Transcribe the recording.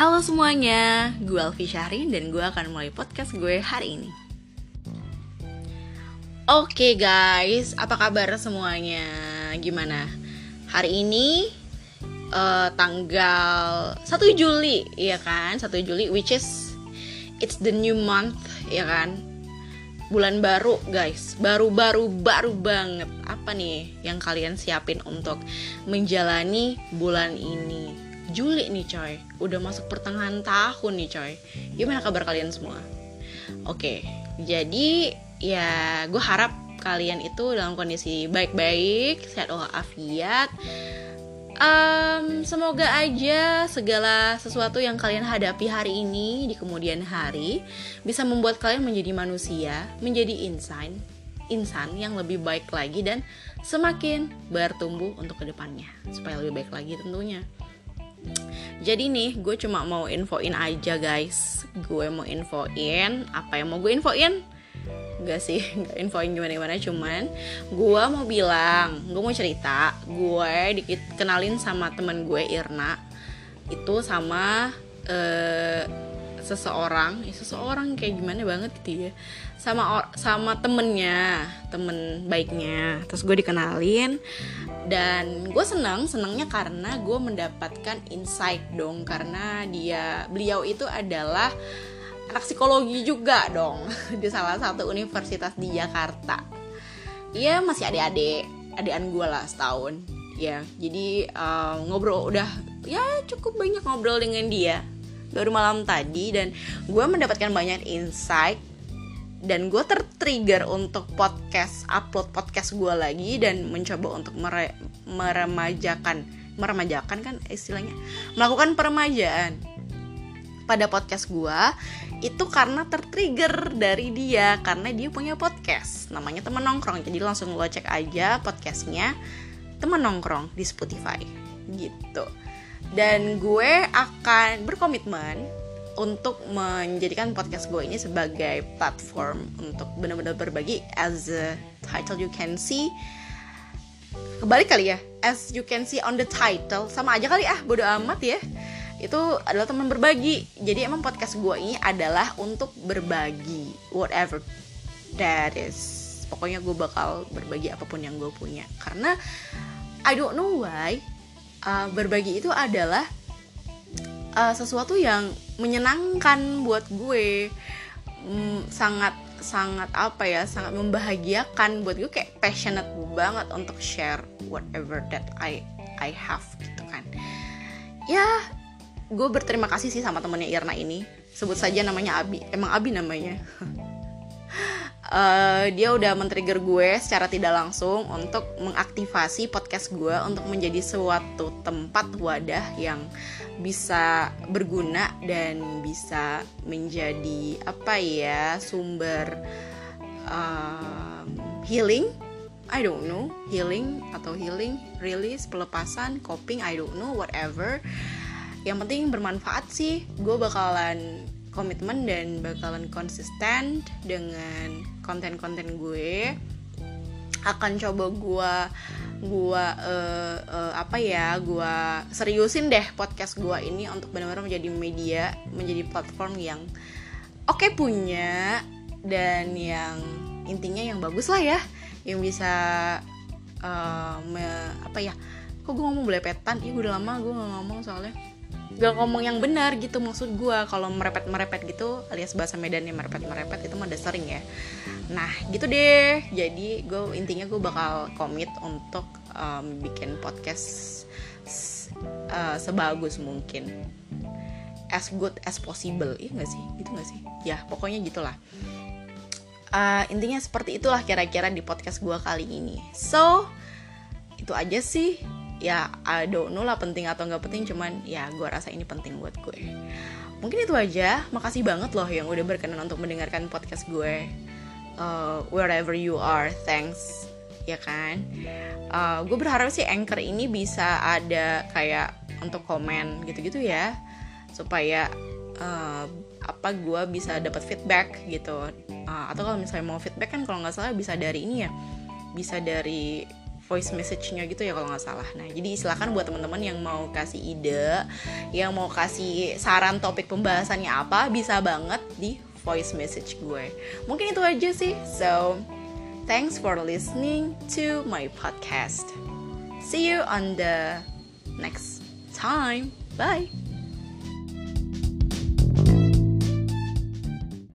Halo semuanya, gue Alfi Syahrin dan gue akan mulai podcast gue hari ini Oke guys, apa kabar semuanya? Gimana? Hari ini uh, tanggal 1 Juli, ya kan? 1 Juli, which is it's the new month, ya kan? Bulan baru guys, baru-baru baru banget Apa nih yang kalian siapin untuk menjalani bulan ini? Juli nih coy. Udah masuk pertengahan tahun nih coy. Gimana kabar kalian semua? Oke, jadi ya gue harap kalian itu dalam kondisi baik-baik Sehat walafiat. Um, Semoga aja segala sesuatu yang kalian hadapi hari ini Di kemudian hari Bisa membuat kalian menjadi manusia Menjadi insan insan yang lebih baik lagi dan semakin bertumbuh untuk ke depannya supaya lebih baik lagi tentunya jadi nih gue cuma mau infoin aja guys. Gue mau infoin apa yang mau gue infoin? Gak sih, gak infoin gimana-gimana Cuman gue mau bilang Gue mau cerita Gue dikenalin sama temen gue Irna. Itu sama seseorang ya seseorang kayak gimana banget gitu ya. Sama sama temennya temen baiknya. Terus gue dikenalin. Dan gue senang senangnya karena gue mendapatkan insight dong. Karena dia beliau itu adalah anak psikologi juga dong. Di salah satu universitas di Jakarta. Iya masih adik-adik adikan gue lah setahun. Ya jadi uh, ngobrol udah ya cukup banyak ngobrol dengan dia baru malam tadi dan gue mendapatkan banyak insight dan gue tertrigger untuk podcast upload podcast gue lagi dan mencoba untuk mere meremajakan meremajakan kan istilahnya? Melakukan peremajaan pada podcast gue itu karena tertrigger dari dia karena dia punya podcast namanya teman nongkrong. Jadi langsung lo cek aja podcastnya teman nongkrong di Spotify gitu dan gue akan berkomitmen untuk menjadikan podcast gue ini sebagai platform untuk benar-benar berbagi. As a title you can see. Kebalik kali ya. As you can see on the title. Sama aja kali ah bodo amat ya. Itu adalah teman berbagi. Jadi emang podcast gue ini adalah untuk berbagi. Whatever that is. Pokoknya gue bakal berbagi apa pun yang gue punya. Karena I don't know why uh, berbagi itu adalah uh, sesuatu yang menyenangkan buat gue. Mm, sangat sangat apa ya sangat membahagiakan buat gue. Kayak passionate banget untuk share whatever that I I have gitu kan. Ya gue berterima kasih sih sama temennya Irna ini. Sebut saja namanya Abi. Emang Abi namanya uh, dia udah men-trigger gue secara tidak langsung untuk mengaktifasi podcast gue untuk menjadi suatu tempat wadah yang bisa berguna dan bisa menjadi apa ya sumber uh, healing. I don't know healing atau healing release pelepasan coping I don't know whatever. Yang penting bermanfaat sih. Gue bakalan komitmen dan bakalan konsisten dengan konten-konten gue akan coba gue gue uh, uh, apa ya gue seriusin deh podcast gue ini untuk benar-benar menjadi media menjadi platform yang oke okay punya dan yang intinya yang bagus lah ya yang bisa uh, me, apa ya kok gue ngomong belepetan? Gue udah lama gue gak ngomong soalnya gak ngomong yang benar gitu maksud gue kalau merepet merepet gitu alias bahasa Medannya merepet merepet itu mah udah sering ya. Nah gitu deh. Jadi gue intinya gue bakal komit untuk um, bikin podcast uh, sebagus mungkin. As good as possible. Iya gak sih? Gitu gak sih? Ya pokoknya gitulah. Uh, intinya seperti itulah kira-kira di podcast gue kali ini. So itu aja sih ya I don't know lah penting atau nggak penting cuman ya gue rasa ini penting buat gue. Mungkin itu aja. Makasih banget loh yang udah berkenan untuk mendengarkan podcast gue. Uh, wherever you are thanks. Ya kan? Uh, gue berharap sih anchor ini bisa ada kayak untuk komen gitu-gitu ya. Supaya uh, apa gue bisa dapat feedback gitu. Uh, atau kalau misalnya mau feedback kan kalau nggak salah bisa dari ini ya. Bisa dari voice message-nya gitu ya kalau nggak salah. Nah, jadi silakan buat teman-teman yang mau kasih ide, yang mau kasih saran topik pembahasannya apa, bisa banget di voice message gue. Mungkin itu aja sih. So, thanks for listening to my podcast. See you on the next time. Bye.